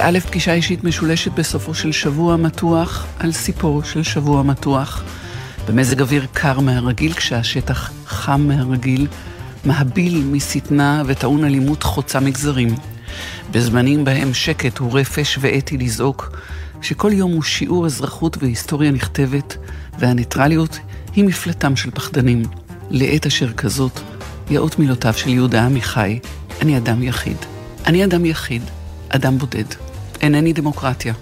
פא פגישה אישית משולשת בסופו של שבוע מתוח על סיפור של שבוע מתוח. במזג אוויר קר מהרגיל כשהשטח חם מהרגיל, מהביל משטנה וטעון אלימות חוצה מגזרים. בזמנים בהם שקט הוא רפש ואתי לזעוק, שכל יום הוא שיעור אזרחות והיסטוריה נכתבת, והניטרליות היא מפלטם של פחדנים. לעת אשר כזאת, יאות מילותיו של יהודה עמיחי, אני אדם יחיד. אני אדם יחיד, אדם בודד. אינני דמוקרטיה.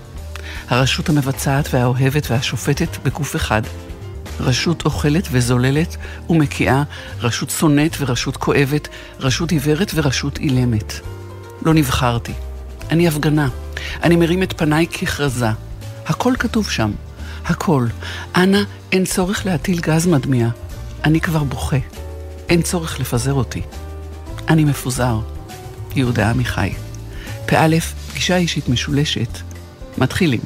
הרשות המבצעת והאוהבת והשופטת בגוף אחד. רשות אוכלת וזוללת ומקיאה, רשות שונאת ורשות כואבת, רשות עיוורת ורשות אילמת. לא נבחרתי. אני הפגנה. אני מרים את פניי ככרזה. הכל כתוב שם. הכל. אנא, אין צורך להטיל גז מדמיע. אני כבר בוכה. אין צורך לפזר אותי. אני מפוזר. יהודה עמיחי. פא, פגישה אישית משולשת. מתחילים.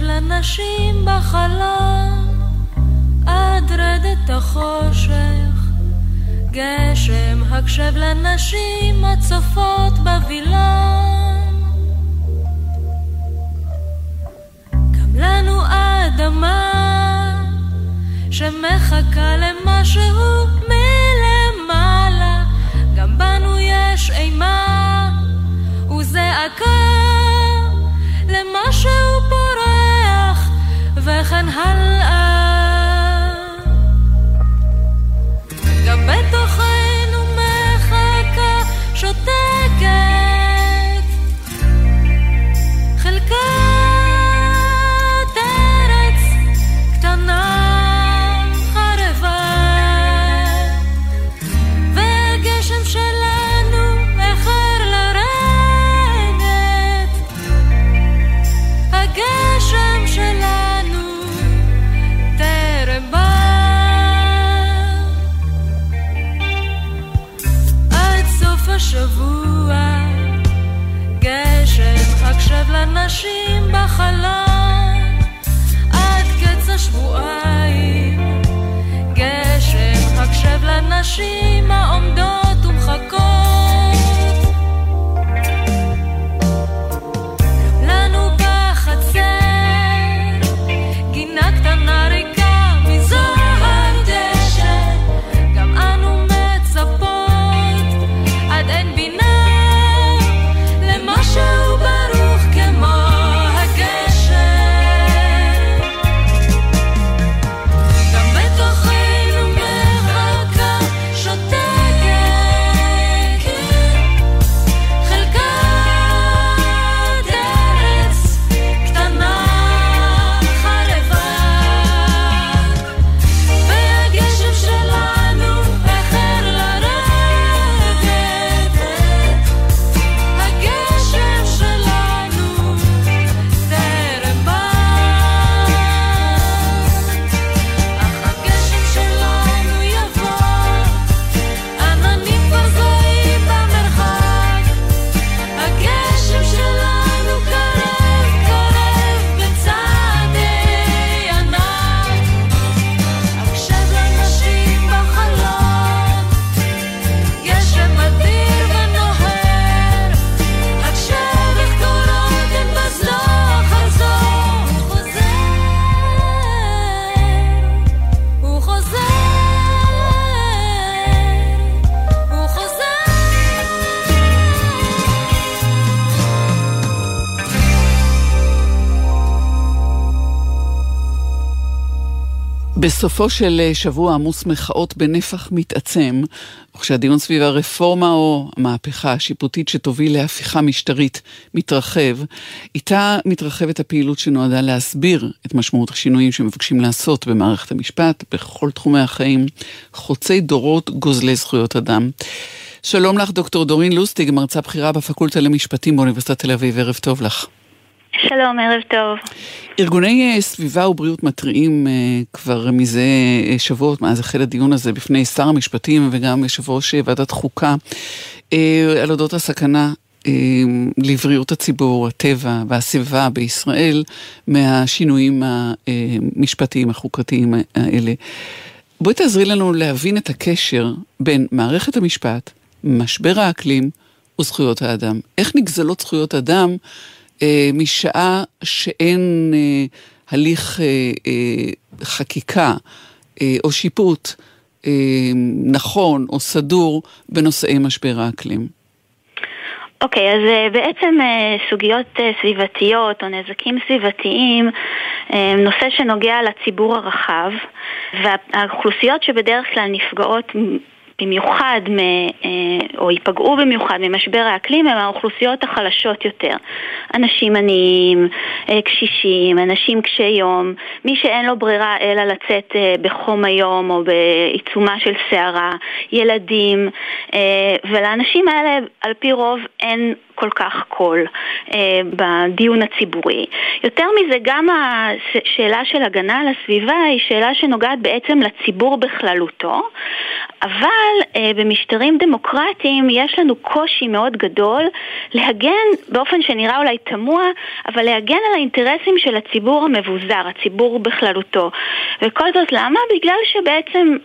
לנשים בחלום, עד רדת החושך. גשם, הקשב לנשים הצופות בווילון. גם לנו אדמה שמחכה למשהו מלמעלה, גם בנו יש אימה וזעקה למשהו פורח וכן הלאה בסופו של אה, שבוע עמוס מחאות בנפח מתעצם, וכשהדיון סביב הרפורמה או המהפכה השיפוטית שתוביל להפיכה משטרית מתרחב, איתה מתרחבת הפעילות שנועדה להסביר את משמעות השינויים שמבקשים לעשות במערכת המשפט, בכל תחומי החיים, חוצי דורות גוזלי זכויות אדם. שלום לך, דוקטור דורין לוסטיג, מרצה בכירה בפקולטה למשפטים באוניברסיטת תל אביב, ערב טוב לך. שלום, ערב טוב. ארגוני סביבה ובריאות מתריעים כבר מזה שבועות, מאז החל הדיון הזה, בפני שר המשפטים וגם יושב ראש ועדת חוקה, על אודות הסכנה לבריאות הציבור, הטבע והסביבה בישראל מהשינויים המשפטיים החוקתיים האלה. בואי תעזרי לנו להבין את הקשר בין מערכת המשפט, משבר האקלים וזכויות האדם. איך נגזלות זכויות אדם אה, משעה שאין אה, הליך אה, אה, חקיקה אה, או שיפוט אה, נכון או סדור בנושאי משבר האקלים? אוקיי, okay, אז בעצם סוגיות סביבתיות או נזקים סביבתיים, uh, נושא שנוגע לציבור הרחב, והאוכלוסיות שבדרך כלל נפגעות במיוחד, מ, אה, או ייפגעו במיוחד ממשבר האקלים, הם האוכלוסיות החלשות יותר. אנשים עניים, אה, קשישים, אנשים קשי יום, מי שאין לו ברירה אלא לצאת אה, בחום היום או בעיצומה של סערה, ילדים, ולאנשים האלה על פי רוב אין כל כך קול אה, בדיון הציבורי. יותר מזה, גם השאלה של הגנה על הסביבה היא שאלה שנוגעת בעצם לציבור בכללותו, אבל אה, במשטרים דמוקרטיים יש לנו קושי מאוד גדול להגן, באופן שנראה אולי תמוה, אבל להגן על האינטרסים של הציבור המבוזר, הציבור בכללותו. וכל זאת למה? בגלל שבעצם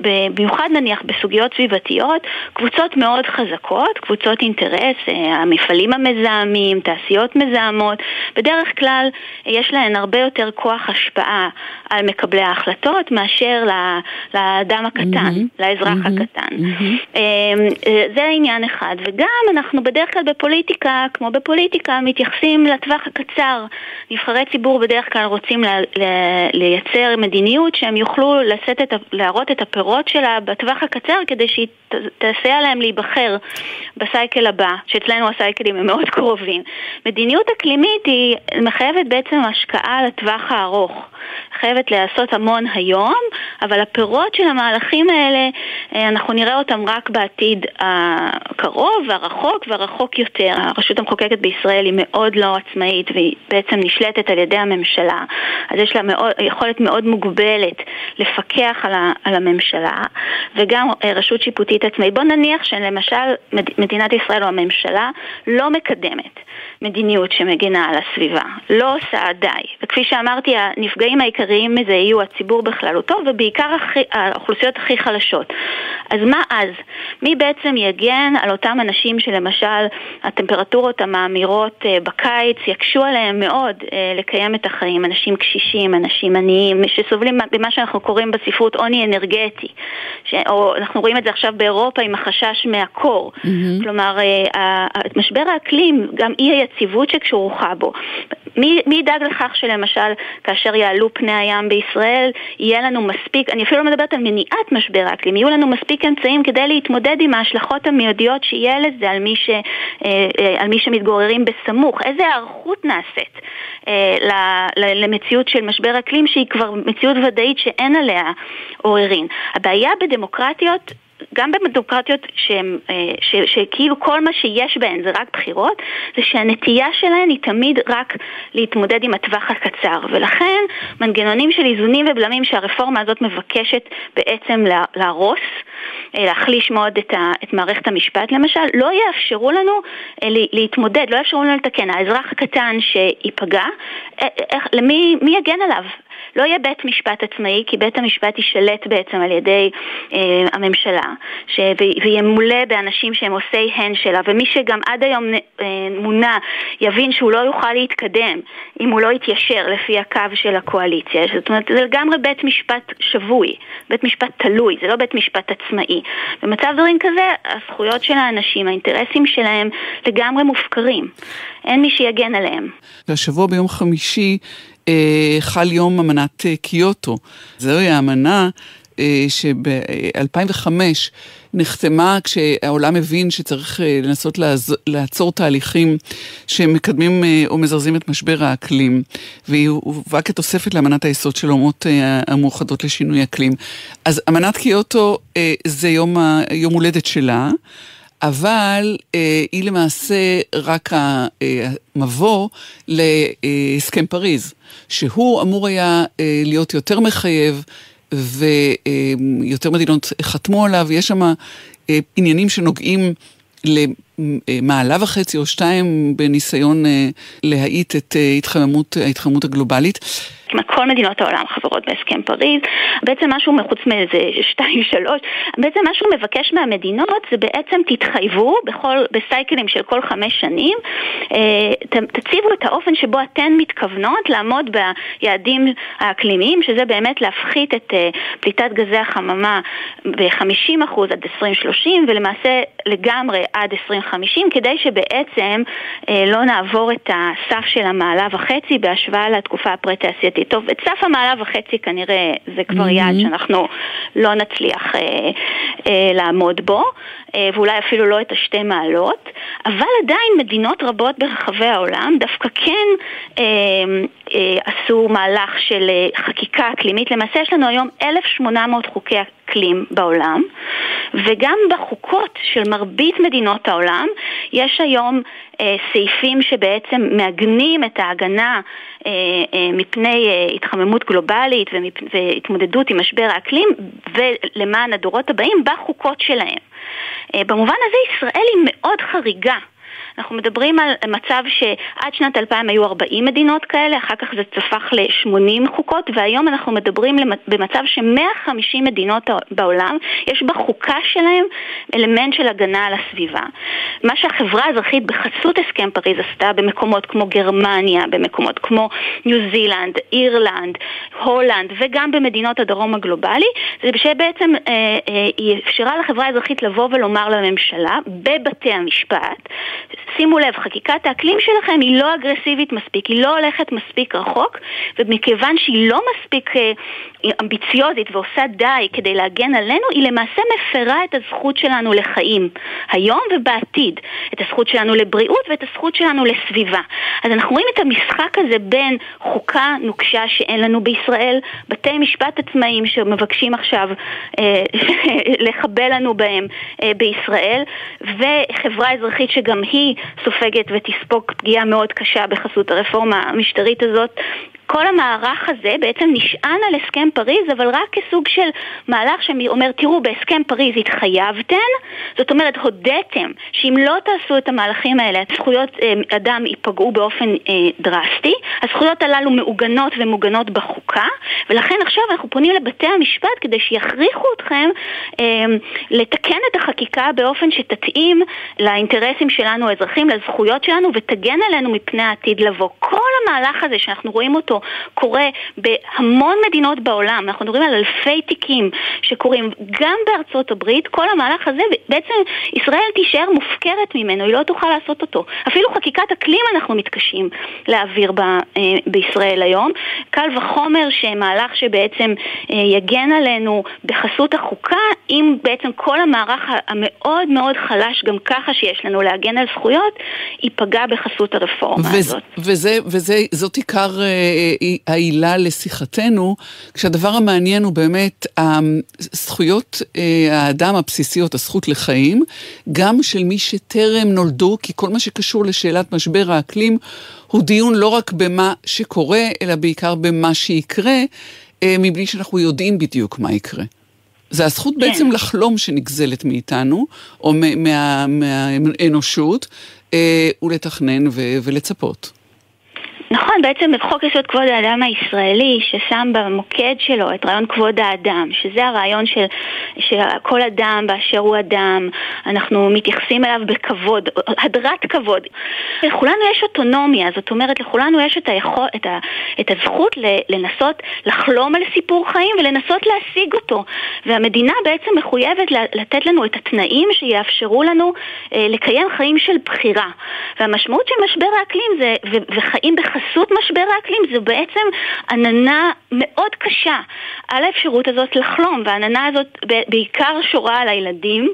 במיוחד נניח בסוגיות סביבתיות, קבוצות מאוד חזקות, קבוצות אינטרס, אה, המפעלים המזהמים, תעשיות מזהמות, בדרך כלל יש להן הרבה יותר כוח השפעה על מקבלי ההחלטות מאשר לאדם הקטן, mm-hmm. לאזרח mm-hmm. הקטן. Mm-hmm. זה עניין אחד. וגם אנחנו בדרך כלל בפוליטיקה, כמו בפוליטיקה, מתייחסים לטווח הקצר. נבחרי ציבור בדרך כלל רוצים לייצר מדיניות שהם יוכלו לשאת את, להראות לראות את הפירות שלה בטווח הקצר כדי שהיא תסייע להם להיבחר בסייקל הבא, שאצלנו הסייקלים הם מאוד קרובים. מדיניות אקלימית היא מחייבת בעצם השקעה לטווח הארוך. חייבת להיעשות המון היום, אבל הפירות של המהלכים האלה, אה, אנחנו נראה אותם רק בעתיד הקרוב והרחוק והרחוק יותר. הרשות המחוקקת בישראל היא מאוד לא עצמאית והיא בעצם נשלטת על ידי הממשלה, אז יש לה מאוד, יכולת מאוד מוגבלת לפקח על, הממשלה, וגם אה, רשות שיפוטית עצמאית. בוא נניח שלמשל מדינת ישראל או הממשלה לא מקדמת מדיניות שמגינה על הסביבה, לא עושה די. וכפי שאמרתי, הנפגעים העיקריים מזה יהיו הציבור בכללותו ובעיקר הכי, האוכלוסיות הכי חלשות. אז מה אז? מי בעצם יגן על אותם אנשים שלמשל הטמפרטורות המאמירות אה, בקיץ יקשו עליהם מאוד אה, לקיים את החיים? אנשים קשישים, אנשים עניים, שסובלים במה שאנחנו קוראים בספרות עוני אנרגטי. ש... או אנחנו רואים את זה עכשיו באירופה עם החשש מהקור. Mm-hmm. כלומר, אה, משבר האקלים, גם אי היציבות שכרוכה בו. מי, מי ידאג לכך שלמשל כאשר יעלו פני הים בישראל יהיה לנו מספיק, אני אפילו לא מדברת על מניעת משבר האקלים, יהיו לנו מספיק אמצעים כדי להתמודד עם ההשלכות המיידיות שיהיה לזה על מי, ש, אה, אה, על מי שמתגוררים בסמוך, איזה היערכות נעשית למציאות של משבר אקלים שהיא כבר מציאות ודאית שאין עליה עוררין. הבעיה בדמוקרטיות גם בדמוקרטיות אה, שכאילו כל מה שיש בהן זה רק בחירות, זה שהנטייה שלהן היא תמיד רק להתמודד עם הטווח הקצר. ולכן מנגנונים של איזונים ובלמים שהרפורמה הזאת מבקשת בעצם להרוס, אה, להחליש מאוד את, ה, את מערכת המשפט למשל, לא יאפשרו לנו אה, להתמודד, לא יאפשרו לנו לתקן. האזרח הקטן שייפגע, למי, מי יגן עליו? לא יהיה בית משפט עצמאי, כי בית המשפט יישלט בעצם על ידי אה, הממשלה, ש... וימולא באנשים שהם עושי הן שלה, ומי שגם עד היום אה, מונה יבין שהוא לא יוכל להתקדם אם הוא לא יתיישר לפי הקו של הקואליציה. זאת אומרת, זה לגמרי בית משפט שבוי, בית משפט תלוי, זה לא בית משפט עצמאי. במצב דברים כזה, הזכויות של האנשים, האינטרסים שלהם לגמרי מופקרים. אין מי שיגן עליהם. השבוע ביום חמישי חל יום אמנת אה, קיוטו. זוהי האמנה אה, שב-2005 נחתמה כשהעולם הבין שצריך לנסות לעצור תהליכים שמקדמים או מזרזים את משבר האקלים, והיא הובאה כתוספת לאמנת היסוד של האומות המאוחדות לשינוי אקלים. אז אמנת קיוטו זה יום, יום הולדת שלה. אבל אה, היא למעשה רק המבוא להסכם פריז, שהוא אמור היה אה, להיות יותר מחייב. ויותר מדינות חתמו עליו, יש שם אה, עניינים שנוגעים למעלה וחצי או שתיים בניסיון אה, להאיט את אה, התחממות, ההתחממות הגלובלית. כמעט כל מדינות העולם חברות בהסכם פריז. בעצם משהו מחוץ מאיזה שתיים, שלוש, בעצם מה שהוא מבקש מהמדינות זה בעצם תתחייבו בכל, בסייקלים של כל חמש שנים, אה, תציבו את האופן שבו אתן מתכוונות לעמוד ביעדים האקלימיים, שזה באמת להפחית את אה, פליטת גזי החממה ב-50% עד 2030 ולמעשה לגמרי עד 2050, כדי שבעצם אה, לא נעבור את הסף של המעלה וחצי בהשוואה לתקופה הפרה-תעשייתית. טוב, את סף המעלה וחצי כנראה זה כבר mm-hmm. יעד שאנחנו לא נצליח אה, אה, לעמוד בו, אה, ואולי אפילו לא את השתי מעלות, אבל עדיין מדינות רבות ברחבי העולם דווקא כן אה, עשו מהלך של אה, חקיקה אקלימית. למעשה יש לנו היום 1,800 חוקי אקלים בעולם, וגם בחוקות של מרבית מדינות העולם יש היום אה, סעיפים שבעצם מעגנים את ההגנה אה, אה, מפני אה, התחממות גלובלית והתמודדות עם משבר האקלים ולמען הדורות הבאים בחוקות שלהם. אה, במובן הזה ישראל היא מאוד חריגה. אנחנו מדברים על מצב שעד שנת 2000 היו 40 מדינות כאלה, אחר כך זה צפח ל-80 חוקות, והיום אנחנו מדברים במצב ש-150 מדינות בעולם, יש בחוקה שלהם אלמנט של הגנה על הסביבה. מה שהחברה האזרחית בחסות הסכם פריז עשתה במקומות כמו גרמניה, במקומות כמו ניו זילנד, אירלנד, הולנד וגם במדינות הדרום הגלובלי, זה שבעצם אה, אה, היא אפשרה לחברה האזרחית לבוא ולומר לממשלה בבתי המשפט שימו לב, חקיקת האקלים שלכם היא לא אגרסיבית מספיק, היא לא הולכת מספיק רחוק, ומכיוון שהיא לא מספיק אה, אמביציוזית ועושה די כדי להגן עלינו, היא למעשה מפרה את הזכות שלנו לחיים, היום ובעתיד, את הזכות שלנו לבריאות ואת הזכות שלנו לסביבה. אז אנחנו רואים את המשחק הזה בין חוקה נוקשה שאין לנו בישראל, בתי משפט עצמאיים שמבקשים עכשיו אה, לחבל לנו בהם אה, בישראל, וחברה אזרחית שגם היא סופגת ותספוג פגיעה מאוד קשה בחסות הרפורמה המשטרית הזאת. כל המערך הזה בעצם נשען על הסכם פריז, אבל רק כסוג של מהלך שאומר, תראו, בהסכם פריז התחייבתם, זאת אומרת, הודיתם שאם לא תעשו את המהלכים האלה, זכויות אה, אדם ייפגעו באופן אה, דרסטי, הזכויות הללו מעוגנות ומוגנות בחוקה, ולכן עכשיו אנחנו פונים לבתי המשפט כדי שיכריחו אתכם אה, לתקן את החקיקה באופן שתתאים לאינטרסים שלנו האזרחים, לזכויות שלנו, ותגן עלינו מפני העתיד לבוא. כל המהלך הזה שאנחנו רואים אותו קורה בהמון מדינות בעולם, אנחנו מדברים על אלפי תיקים שקורים גם בארצות הברית, כל המהלך הזה, בעצם ישראל תישאר מופקרת ממנו, היא לא תוכל לעשות אותו. אפילו חקיקת אקלים אנחנו מתקשים להעביר ב, אה, בישראל היום. קל וחומר שמהלך שבעצם אה, יגן עלינו בחסות החוקה, אם בעצם כל המערך המאוד מאוד חלש גם ככה שיש לנו להגן על זכויות, ייפגע בחסות הרפורמה וזה, הזאת. וזה, וזה, זאת עיקר אה, העילה לשיחתנו, כשהדבר המעניין הוא באמת זכויות אה, האדם הבסיסיות, הזכות לחיים, גם של מי שטרם נולדו, כי כל מה שקשור לשאלת משבר האקלים הוא דיון לא רק במה שקורה, אלא בעיקר במה שיקרה, אה, מבלי שאנחנו יודעים בדיוק מה יקרה. זה הזכות כן. בעצם לחלום שנגזלת מאיתנו, או מהאנושות, אה, ולתכנן ולצפות. נכון, בעצם בחוק יסוד כבוד האדם הישראלי, ששם במוקד שלו את רעיון כבוד האדם, שזה הרעיון של, שכל אדם באשר הוא אדם, אנחנו מתייחסים אליו בכבוד, הדרת כבוד. לכולנו יש אוטונומיה, זאת אומרת, לכולנו יש את, היכול, את, ה, את הזכות לנסות לחלום על סיפור חיים ולנסות להשיג אותו. והמדינה בעצם מחויבת לתת לנו את התנאים שיאפשרו לנו אה, לקיים חיים של בחירה. והמשמעות של משבר האקלים זה, וחיים בחסות משבר האקלים, זו בעצם עננה מאוד קשה על האפשרות הזאת לחלום, והעננה הזאת בעיקר שורה על הילדים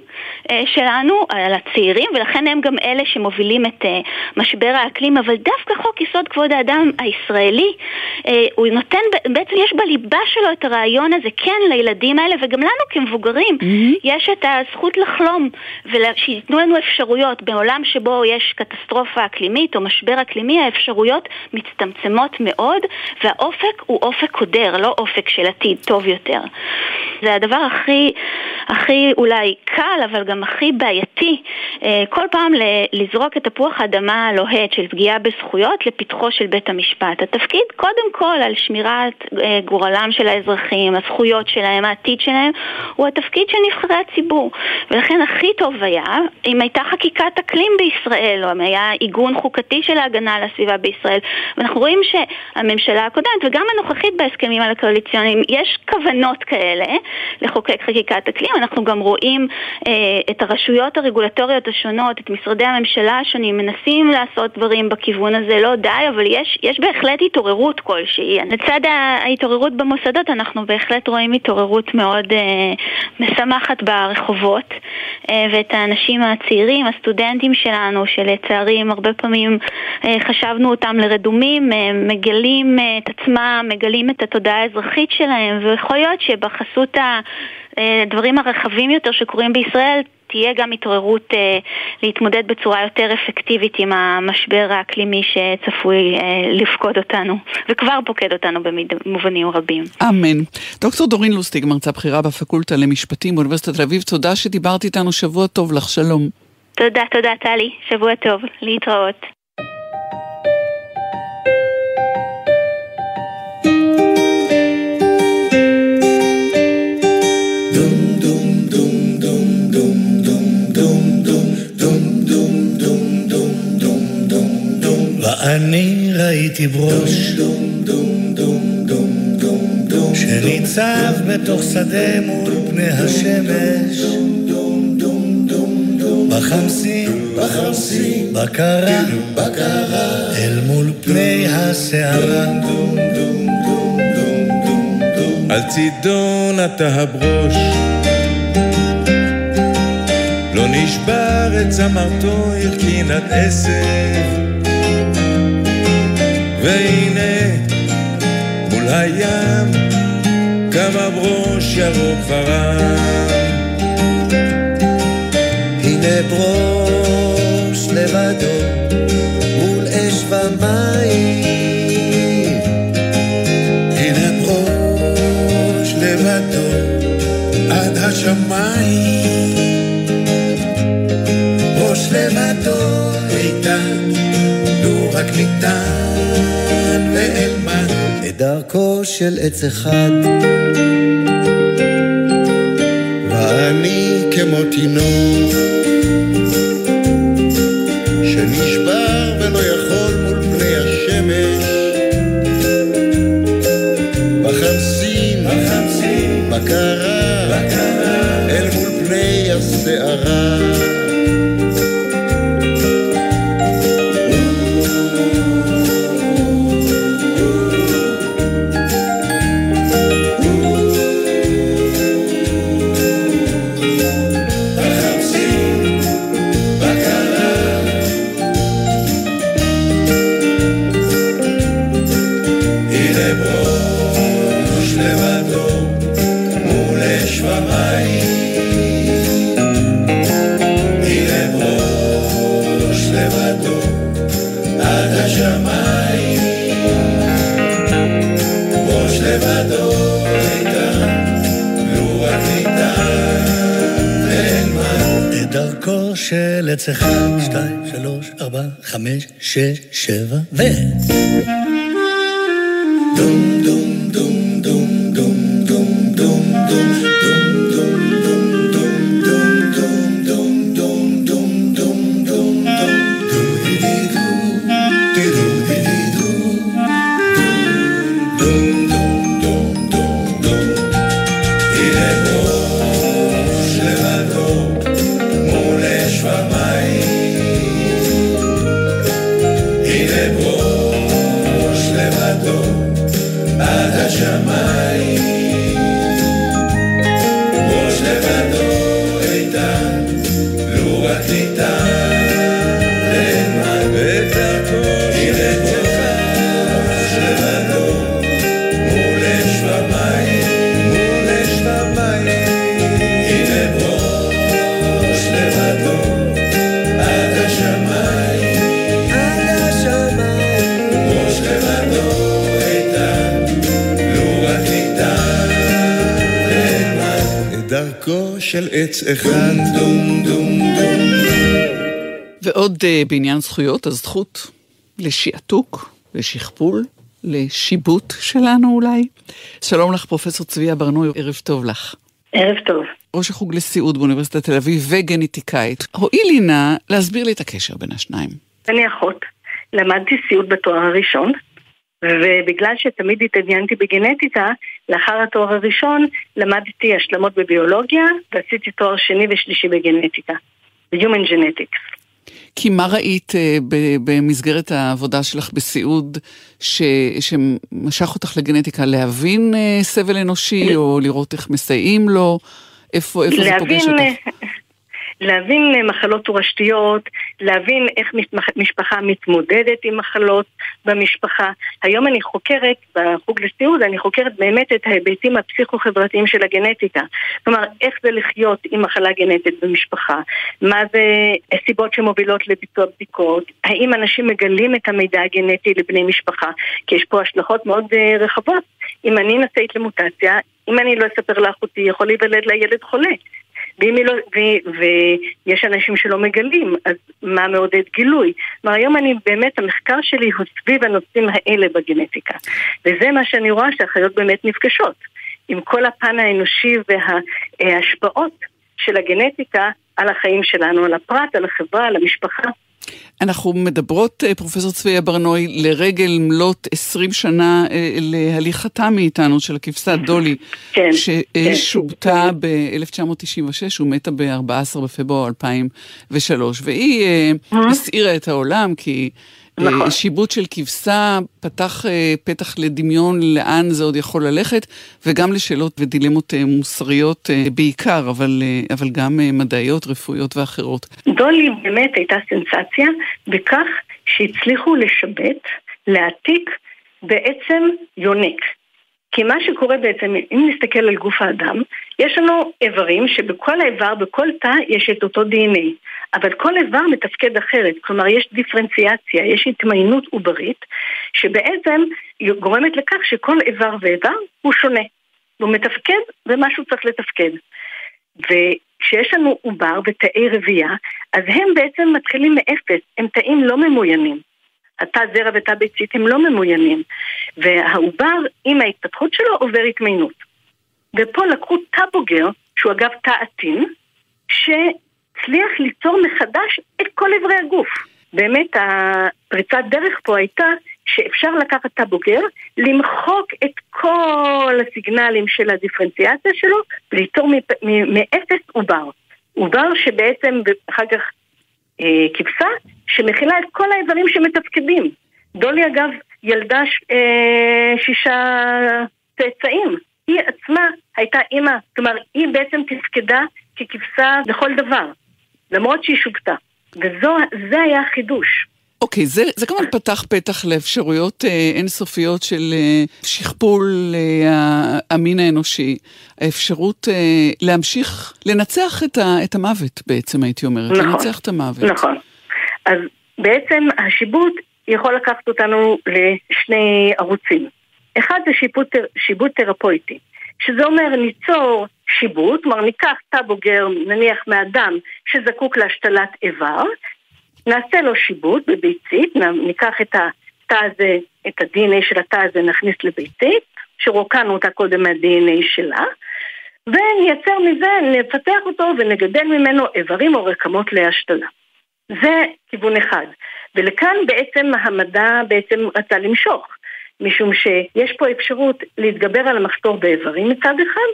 אה, שלנו, על הצעירים, ולכן הם גם אלה שמובילים את אה, משבר האקלים, אבל דווקא חוק יסוד כבוד האדם הישראלי, אה, הוא נותן, בעצם יש בליבה שלו את הרעיון הזה, כן, לילדים האלה, וגם לנו כמבוגרים, mm-hmm. יש את הזכות לחלום, ושייתנו לנו אפשרויות בעולם שבו יש קטסטרופה אקלימית או משבר אקלימי, האפשרויות מצטמצמות מאוד, והאופק הוא אופק קודר, לא אופק של עתיד טוב יותר. זה הדבר הכי, הכי אולי קל, אבל גם הכי בעייתי, אה, כל פעם לזרוק את תפוח האדמה הלוהט של פגיעה בזכויות לפתחו של בית המשפט. התפקיד קודם כל על שמירת אה, גורלם של האזרחים, הזכויות שלהם, העתיד שלהם, הוא התפקיד של נבחרי הציבור. ולכן הכי טוב היה אם הייתה חקיקת אקלים בישראל, או אם היה עיגון חוקתי של ההגנה על הסביבה בישראל. ואנחנו רואים שהממשלה הקודמת וגם הנוכחית בהסכמים על הקואליציוניים, יש כוונות כאלה לחוקק חקיקת אקלים. אנחנו גם רואים אה, את הרשויות הרגולטוריות השונות, את משרדי הממשלה השונים, מנסים לעשות דברים בכיוון הזה, לא די, אבל יש, יש בהחלט התעוררות כלשהי. לצד ההתעוררות במוסדות אנחנו בהחלט רואים התעוררות מאוד אה, משמחת ברחובות, אה, ואת האנשים הצעירים, הסטודנטים שלנו, שלצערי הרבה פעמים אה, חשבנו אותם לרדומים, אה, מגלים אה, את עצמם, מגלים את התודעה האזרחית שלהם, ויכול להיות שבחסות הדברים הרחבים יותר שקורים בישראל תהיה גם התעוררות אה, להתמודד בצורה יותר אפקטיבית עם המשבר האקלימי שצפוי אה, לפקוד אותנו, וכבר פוקד אותנו במובנים רבים. אמן. דוקטור דורין לוסטיג, מרצה בכירה בפקולטה למשפטים באוניברסיטת תל אביב, תודה שדיברת איתנו, שבוע טוב לך, שלום. תודה, תודה טלי, שבוע טוב, להתראות. אני ראיתי ברוש שניצב בתוך שדה מול פני השמש בחמסין, בחמסין, בקרה, בקרה, אל מול פני הסערה. על צידו נטע הברוש, לא נשבר את צמרתו הרכינת עשב. והנה מול הים קם הברוש ירוק ורם. הנה ברוש לבדו מול אש ומים. הנה ברוש לבדו עד השמיים. ברוש לבדו איתן, לו רק ניתן. דרכו של עץ אחד. ואני כמו תינוק של עץ אחד. דום דום דום. ועוד uh, בעניין זכויות, הזכות לשעתוק, לשכפול, לשיבוט שלנו אולי. שלום לך, פרופסור צביה ברנוי, ערב טוב לך. ערב טוב. ראש החוג לסיעוד באוניברסיטת תל אביב וגנטיקאית. הואילי נא להסביר לי את הקשר בין השניים. אני אחות. למדתי סיעוד בתואר הראשון, ובגלל שתמיד התעניינתי בגנטיקה, לאחר התואר הראשון למדתי השלמות בביולוגיה ועשיתי תואר שני ושלישי בגנטיקה, ב-Human Genetics. כי מה ראית uh, במסגרת העבודה שלך בסיעוד ש, שמשך אותך לגנטיקה? להבין uh, סבל אנושי או לראות איך מסייעים לו? איפה, איפה זה פוגש אותך? להבין מחלות תורשתיות, להבין איך משפחה מתמודדת עם מחלות במשפחה. היום אני חוקרת, בחוג לסיעוד, אני חוקרת באמת את ההיבטים הפסיכו-חברתיים של הגנטיקה. כלומר, איך זה לחיות עם מחלה גנטית במשפחה, מה זה הסיבות שמובילות לביצוע בדיקות, האם אנשים מגלים את המידע הגנטי לבני משפחה, כי יש פה השלכות מאוד אה, רחבות. אם אני נשאית למוטציה, אם אני לא אספר לאחותי, יכול להיוולד לילד חולה. לא, ו, ויש אנשים שלא מגלים, אז מה מעודד גילוי? כלומר, היום אני באמת, המחקר שלי הוא סביב הנושאים האלה בגנטיקה. וזה מה שאני רואה שהחיות באמת נפגשות. עם כל הפן האנושי וההשפעות של הגנטיקה על החיים שלנו, על הפרט, על החברה, על המשפחה. אנחנו מדברות, אה, פרופסור צביה ברנוי, לרגל מלאת 20 שנה אה, להליכתה מאיתנו של הכבשה דולי, כן, ששובתה כן. ב-1996 ומתה ב-14 בפברואר 2003, והיא אה, הסעירה את העולם כי... נכון. שיבוט של כבשה פתח אה, פתח לדמיון לאן זה עוד יכול ללכת, וגם לשאלות ודילמות אה, מוסריות אה, בעיקר, אבל, אבל גם מדעיות, רפואיות ואחרות. דולי באמת הייתה סנסציה בכך שהצליחו לשבט, להעתיק בעצם יונק. כי מה שקורה בעצם, אם נסתכל על גוף האדם, יש לנו איברים שבכל האיבר, בכל תא, יש את אותו DNA. אבל כל איבר מתפקד אחרת, כלומר יש דיפרנציאציה, יש התמיינות עוברית, שבעצם גורמת לכך שכל איבר ואיבר הוא שונה. הוא מתפקד ומשהו צריך לתפקד. וכשיש לנו עובר ותאי רבייה, אז הם בעצם מתחילים מאפס, הם תאים לא ממוינים. התא זרע ותא ביצית הם לא ממוינים. והעובר, עם ההתפתחות שלו, עובר התמיינות. ופה לקחו תא בוגר, שהוא אגב תא עטין, שהצליח ליצור מחדש את כל אברי הגוף. באמת הפריצת דרך פה הייתה שאפשר לקחת תא בוגר, למחוק את כל הסיגנלים של הדיפרנציאציה שלו וליצור מאפס עובר. עובר שבעצם אחר כך אה, כבשה שמכילה את כל האיברים שמתפקדים. דולי אגב ילדה ש, אה, שישה צאצאים. היא עצמה הייתה אימא, כלומר היא בעצם תפקדה ככבשה לכל דבר, למרות שהיא שובתה. וזה היה החידוש. אוקיי, okay, זה, זה כמובן פתח פתח לאפשרויות אה, אינסופיות של אה, שכפול אה, המין האנושי. האפשרות אה, להמשיך, לנצח את, ה, את המוות בעצם, הייתי אומרת. נכון. לנצח את המוות. נכון. אז בעצם השיבוט יכול לקחת אותנו לשני ערוצים. אחד זה שיבוט, שיבוט תרפויטי, שזה אומר ניצור שיבוט, כלומר ניקח תא בוגר נניח מאדם שזקוק להשתלת איבר, נעשה לו שיבוט בביצית, ניקח את התא הזה, את ה-DNA של התא הזה נכניס לביצית, שרוקנו אותה קודם מה-DNA שלה, ונייצר מזה, נפתח אותו ונגדל ממנו איברים או רקמות להשתלה. זה כיוון אחד. ולכאן בעצם המדע בעצם רצה למשוך, משום שיש פה אפשרות להתגבר על המחתור באיברים מצד אחד,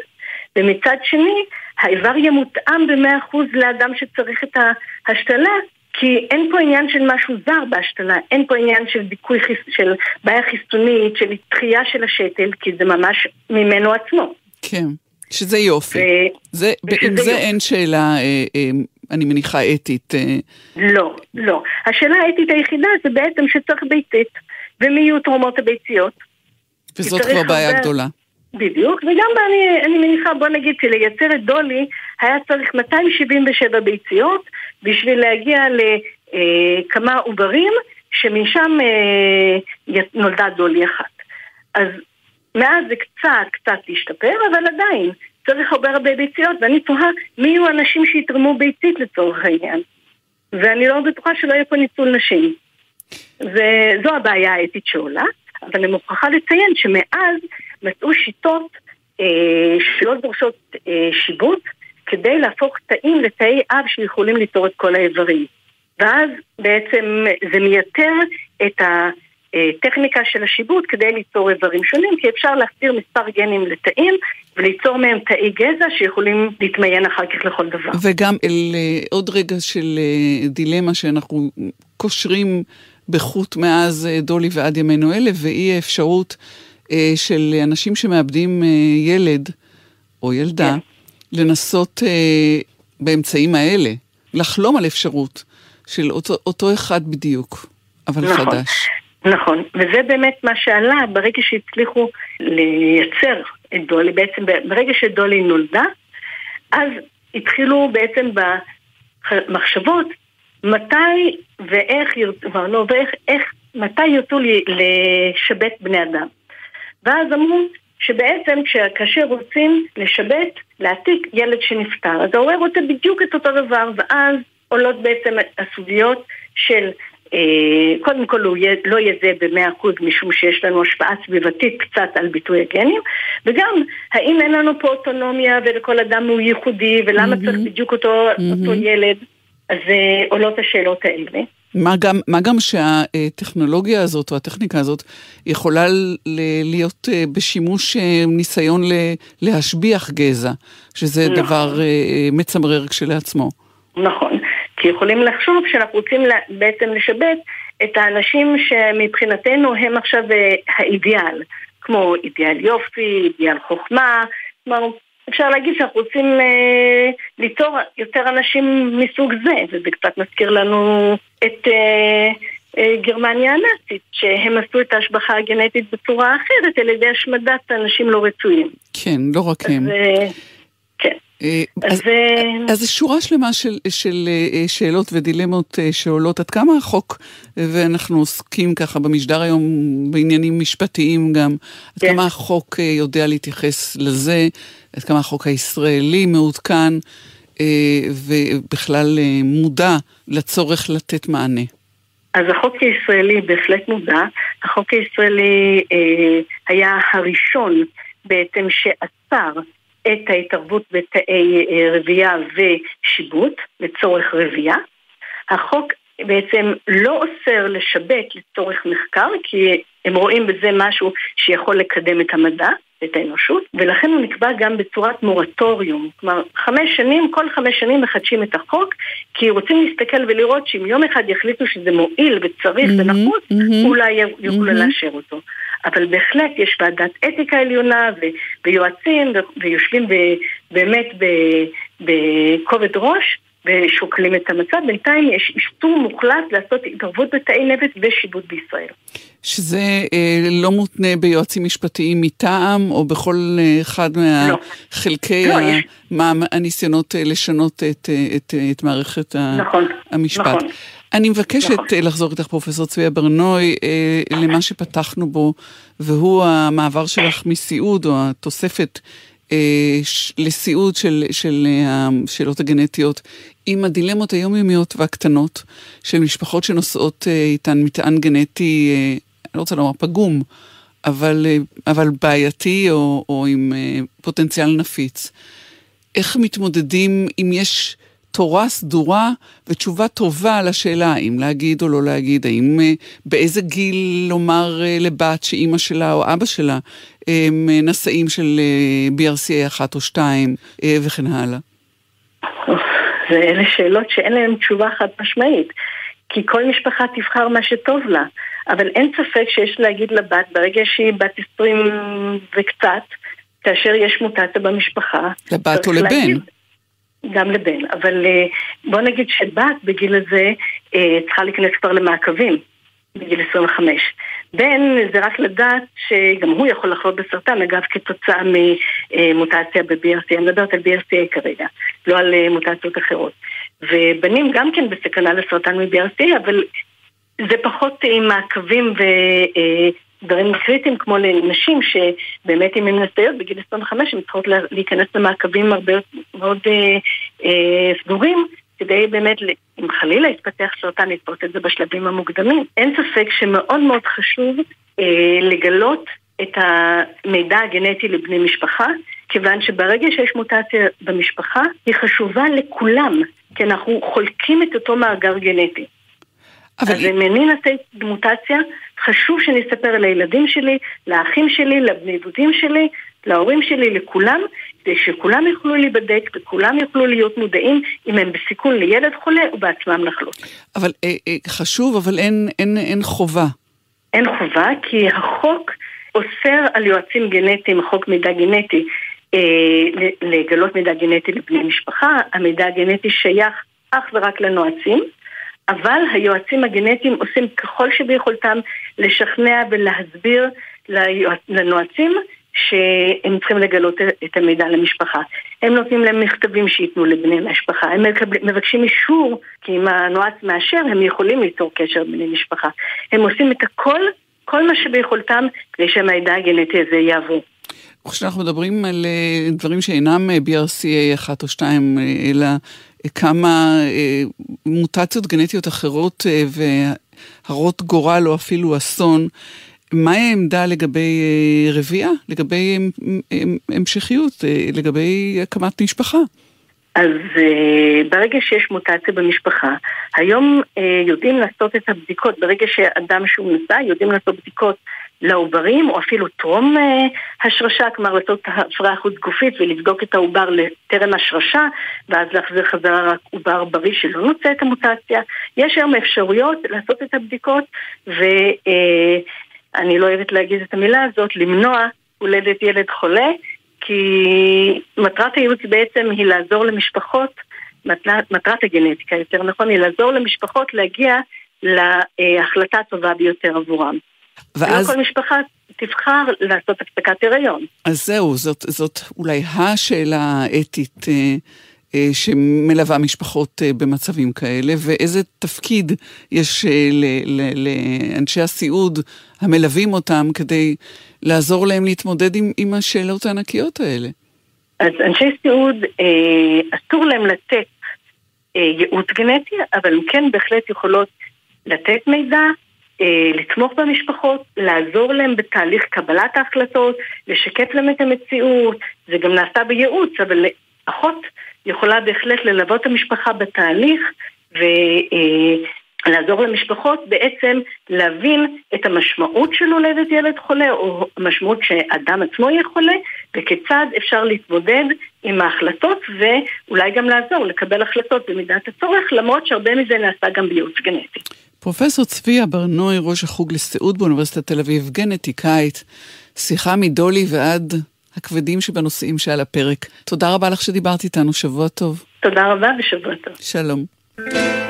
ומצד שני, האיבר יהיה מותאם במאה אחוז לאדם שצריך את ההשתלה, כי אין פה עניין של משהו זר בהשתלה, אין פה עניין של דיכוי, של בעיה חיסונית, של דחייה של השתל, כי זה ממש ממנו עצמו. כן, שזה יופי. ו... זה, עם זה יופי. אין שאלה אה, אה, אני מניחה, אתית. אה. לא, לא. השאלה האתית היחידה זה בעצם שצריך ביצית, ומי יהיו תרומות הביציות. וזאת כבר בעיה הרבה... גדולה. בדיוק, וגם אני, אני מניחה, בוא נגיד שלייצר את דולי היה צריך 277 ביציות בשביל להגיע לכמה עוברים שמשם אה, נולדה דולי אחת. אז מאז זה קצת קצת השתפר, אבל עדיין צריך הרבה הרבה ביציות, ואני תוהה מי יהיו האנשים שיתרמו ביצית לצורך העניין. ואני לא בטוחה שלא יהיה פה ניצול נשים. וזו הבעיה האתית שעולה, אבל אני מוכרחה לציין שמאז מצאו שיטות אה, שלא דורשות אה, שיבוט כדי להפוך תאים לתאי אב שיכולים ליצור את כל האיברים. ואז בעצם זה מייתר את הטכניקה של השיבוט כדי ליצור איברים שונים, כי אפשר להחזיר מספר גנים לתאים וליצור מהם תאי גזע שיכולים להתמיין אחר כך לכל דבר. וגם אל אה, עוד רגע של דילמה שאנחנו קושרים בחוט מאז דולי ועד ימינו אלה, ואי האפשרות אה, של אנשים שמאבדים אה, ילד או ילדה, כן. לנסות אה, באמצעים האלה, לחלום על אפשרות של אותו, אותו אחד בדיוק, אבל נכון. חדש. נכון, וזה באמת מה שעלה ברגע שהצליחו לייצר את דולי, בעצם ברגע שדולי נולדה, אז התחילו בעצם במחשבות מתי ואיך לא, ואיך, איך, מתי ירצו לשבט בני אדם. ואז אמרו שבעצם כאשר רוצים לשבט, להעתיק ילד שנפטר, אז ההורה רוצה בדיוק את אותו דבר, ואז עולות בעצם הסוגיות של אה, קודם כל הוא לא יהיה זה במאה אחוז משום שיש לנו השפעה סביבתית קצת על ביטוי הגנים וגם האם אין לנו פה אוטונומיה ולכל אדם הוא ייחודי ולמה mm-hmm. צריך בדיוק אותו, mm-hmm. אותו ילד אז אה, עולות השאלות האלה מה גם, מה גם שהטכנולוגיה הזאת או הטכניקה הזאת יכולה להיות אה, בשימוש אה, ניסיון להשביח גזע, שזה נכון. דבר אה, מצמרר כשלעצמו. נכון, כי יכולים לחשוב שאנחנו רוצים בעצם לשבט את האנשים שמבחינתנו הם עכשיו האידיאל, כמו אידיאל יופי, אידיאל חוכמה, כלומר אפשר להגיד שאנחנו רוצים אה, ליצור יותר אנשים מסוג זה, וזה קצת מזכיר לנו את אה, אה, גרמניה הנאצית, שהם עשו את ההשבחה הגנטית בצורה אחרת על ידי השמדת אנשים לא רצויים. כן, לא רק הם. אה, כן. אה, אז, אז זו שורה שלמה של, של אה, שאלות ודילמות אה, שעולות. עד כמה החוק, ואנחנו עוסקים ככה במשדר היום בעניינים משפטיים גם, עד כן. כמה החוק יודע להתייחס לזה, עד כמה החוק הישראלי מעודכן, ובכלל מודע לצורך לתת מענה. אז החוק הישראלי בהחלט מודע. החוק הישראלי אה, היה הראשון בעצם שעצר את ההתערבות בתאי אה, רבייה ושיבוט לצורך רבייה. החוק בעצם לא אוסר לשבט לצורך מחקר, כי הם רואים בזה משהו שיכול לקדם את המדע, את האנושות, ולכן הוא נקבע גם בצורת מורטוריום. כלומר, חמש שנים, כל חמש שנים מחדשים את החוק, כי רוצים להסתכל ולראות שאם יום אחד יחליטו שזה מועיל וצריך mm-hmm, ונחוץ, mm-hmm, אולי יוכלו mm-hmm. לאשר אותו. אבל בהחלט יש ועדת אתיקה עליונה ויועצים ויושבים באמת בכובד ראש ושוקלים את המצב. בינתיים יש איסור מוחלט לעשות התערבות בתאי נבט ושיבוט בישראל. שזה אה, לא מותנה ביועצים משפטיים מטעם, או בכל אה, אחד מהחלקי לא. לא, מה, הניסיונות אה, לשנות את, אה, את, אה, את מערכת נכון, המשפט. נכון. אני מבקשת נכון. לחזור איתך, פרופסור צביה ברנוי, למה שפתחנו בו, והוא המעבר שלך מסיעוד, או התוספת לסיעוד של, של השאלות הגנטיות, עם הדילמות היומיומיות והקטנות של משפחות שנושאות אה, איתן מטען גנטי, אני לא רוצה לומר פגום, אבל, אבל בעייתי או, או עם פוטנציאל נפיץ. איך מתמודדים אם יש... תורה סדורה ותשובה טובה על השאלה האם להגיד או לא להגיד, האם אה, באיזה גיל לומר אה, לבת שאימא שלה או אבא שלה הם אה, נשאים של BRCA אחת או שתיים וכן הלאה. ואלה שאלות שאין להן תשובה חד משמעית. כי כל משפחה תבחר מה שטוב לה. אבל אין ספק שיש להגיד לבת, ברגע שהיא בת עשרים וקצת, כאשר יש מוטציה במשפחה, לבת או לבן. להגיד, גם לבן, אבל אה, בוא נגיד שבת בגיל הזה אה, צריכה להיכנס כבר למעקבים בגיל 25. בן זה רק לדעת שגם הוא יכול לחלות בסרטן, אגב כתוצאה ממוטציה ב-BRCA, אני מדברת על BRCA כרגע, לא על אה, מוטציות אחרות. ובנים גם כן בסכנה לסרטן מ-BRCA, אבל זה פחות עם מעקבים דברים קריטיים כמו לנשים שבאמת אם הן נשאיות בגיל 25 הן צריכות להיכנס למעקבים הרבה מאוד אה, אה, סגורים כדי באמת, אם חלילה יתפתח סרטן, לתפוס את זה בשלבים המוקדמים. אין ספק שמאוד מאוד חשוב אה, לגלות את המידע הגנטי לבני משפחה, כיוון שברגע שיש מוטציה במשפחה, היא חשובה לכולם, כי אנחנו חולקים את אותו מאגר גנטי. אבל... אז אם אני נעשה מוטציה, חשוב שנספר לילדים שלי, לאחים שלי, לבני דודים שלי, להורים שלי, לכולם, כדי שכולם יוכלו להיבדק וכולם יוכלו להיות מודעים אם הם בסיכון לילד חולה ובעצמם לחלות. אבל אה, אה, חשוב, אבל אין, אין, אין חובה. אין חובה, כי החוק אוסר על יועצים גנטיים, חוק מידע גנטי, אה, לגלות מידע גנטי לבני משפחה. המידע הגנטי שייך אך ורק לנועצים. אבל היועצים הגנטיים עושים ככל שביכולתם לשכנע ולהסביר לנועצים שהם צריכים לגלות את המידע למשפחה. הם נותנים להם מכתבים שייתנו לבני המשפחה, הם מבקשים אישור, כי אם הנועץ מאשר, הם יכולים ליצור קשר בני משפחה. הם עושים את הכל, כל מה שביכולתם, כדי שהמידע הגנטי הזה יעבור. כשאנחנו מדברים על אה, דברים שאינם אה, BRCA 1 או 2, אה, אלא כמה מוטציות גנטיות אחרות והרות גורל או אפילו אסון, מהי העמדה לגבי רבייה, לגבי המשכיות, לגבי הקמת משפחה? אז ברגע שיש מוטציה במשפחה, היום יודעים לעשות את הבדיקות, ברגע שאדם שהוא נשא, יודעים לעשות בדיקות לעוברים, או אפילו טרום אה, השרשה, כלומר לעשות הפרעה חוץ גופית ולבדוק את העובר לטרם השרשה, ואז להחזיר חזרה רק עובר בריא שלא נוצא את המוטציה. יש היום אפשרויות לעשות את הבדיקות, ואני אה, לא אוהבת להגיד את המילה הזאת, למנוע הולדת ילד חולה, כי מטרת הייעוץ בעצם היא לעזור למשפחות, מטרת, הגנטיקה יותר נכון, היא לעזור למשפחות להגיע להחלטה הטובה ביותר עבורם. ואז... לא כל משפחה תבחר לעשות הפסקת הריון. אז זהו, זאת, זאת אולי השאלה האתית אה, אה, שמלווה משפחות אה, במצבים כאלה, ואיזה תפקיד יש אה, ל, ל, לאנשי הסיעוד המלווים אותם כדי לעזור להם להתמודד עם, עם השאלות הענקיות האלה. אז אנשי סיעוד, אה, אסור להם לתת אה, ייעוץ גנטי, אבל הם כן בהחלט יכולות לתת מידע, לתמוך במשפחות, לעזור להם בתהליך קבלת ההחלטות, לשקף להם את המציאות, זה גם נעשה בייעוץ, אבל אחות יכולה בהחלט ללוות את המשפחה בתהליך ולעזור למשפחות בעצם להבין את המשמעות של הולדת ילד חולה, או המשמעות שאדם עצמו יהיה חולה, וכיצד אפשר להתמודד עם ההחלטות ואולי גם לעזור לקבל החלטות במידת הצורך, למרות שהרבה מזה נעשה גם בייעוץ גנטי. פרופסור צביה ברנועי, ראש החוג לסיעוד באוניברסיטת תל אביב, גנטיקאית, שיחה מדולי ועד הכבדים שבנושאים שעל הפרק. תודה רבה לך שדיברת איתנו, שבוע טוב. תודה רבה ושבוע טוב. שלום.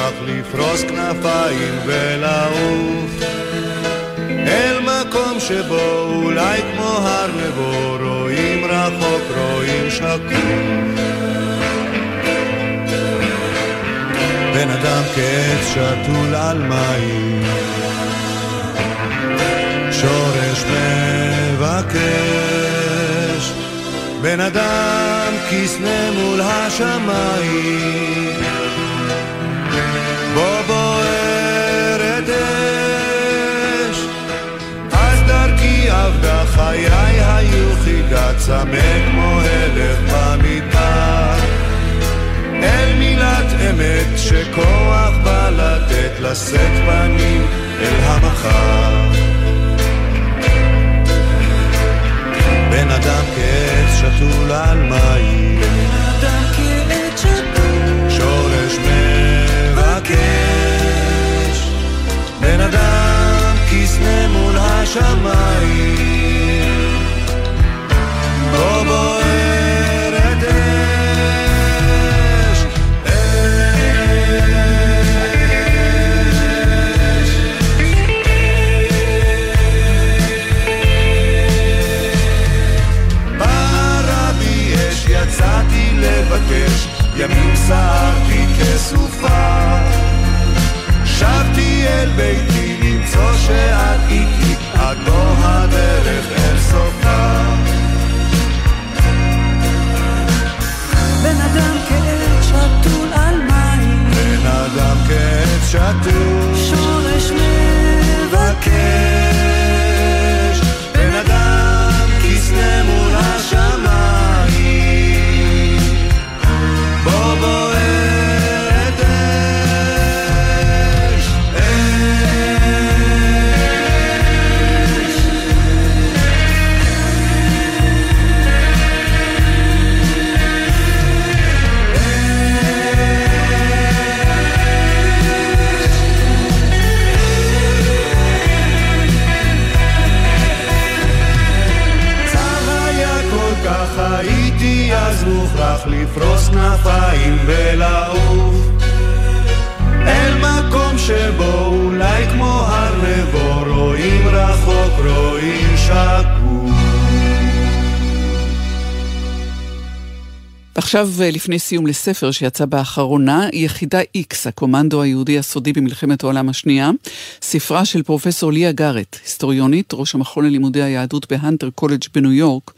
מוכרח לפרוס כנפיים ולעוף. אל מקום שבו אולי כמו הר נבו רואים רחוק, רואים שקוף בן אדם כעץ שתול על מים. שורש מבקש. בן אדם כסנה מול השמיים עבדה חיי היו חידה צמא כמו הלך במדבר. אל מילת אמת שכוח בא לתת לשאת פנים אל המחר. בן אדם כעץ שתול על מים. שורש מבקש בן אדם נפנה מול השמיים. בוא בוער אש אש ברבי אש יצאתי לבקש ימים סערתי כסופה. שבתי אל ביתי זו שאת איתי, את בו הדרך אל סופה. בן אדם כעץ שתול על מים, בן אדם כעץ שתול, שורש מבקר. עכשיו, אה, לפני סיום לספר שיצא באחרונה, יחידה X, הקומנדו היהודי הסודי במלחמת העולם השנייה, ספרה של פרופסור ליה גארט, היסטוריונית, ראש המכון ללימודי היהדות בהנטר קולג' בניו יורק,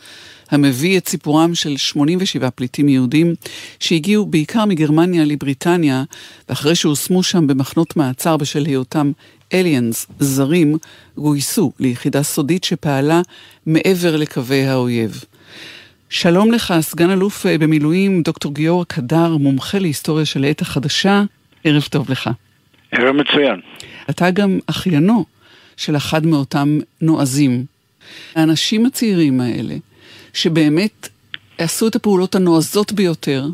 המביא את סיפורם של 87 פליטים יהודים שהגיעו בעיקר מגרמניה לבריטניה, ואחרי שהושמו שם במחנות מעצר בשל היותם אליאנס, זרים, גויסו ליחידה סודית שפעלה מעבר לקווי האויב. שלום לך, סגן אלוף אה, במילואים, דוקטור גיורא קדר, מומחה להיסטוריה של העת החדשה, ערב טוב לך. ערב מצוין. אתה גם אחיינו של אחד מאותם נועזים. האנשים הצעירים האלה, שבאמת עשו את הפעולות הנועזות ביותר,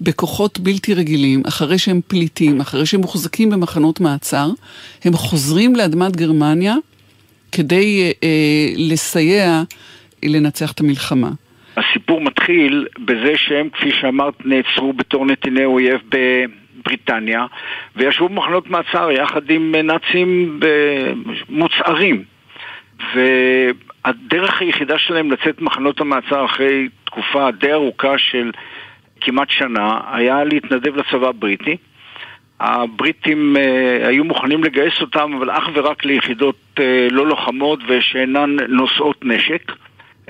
בכוחות בלתי רגילים, אחרי שהם פליטים, אחרי שהם מוחזקים במחנות מעצר, הם חוזרים לאדמת גרמניה כדי אה, אה, לסייע לנצח את המלחמה. הסיפור מתחיל בזה שהם, כפי שאמרת, נעצרו בתור נתיני אויב בבריטניה וישבו במחנות מעצר יחד עם נאצים מוצהרים. והדרך היחידה שלהם לצאת ממחנות המעצר אחרי תקופה די ארוכה של כמעט שנה היה להתנדב לצבא הבריטי. הבריטים uh, היו מוכנים לגייס אותם, אבל אך ורק ליחידות uh, לא לוחמות ושאינן נושאות נשק.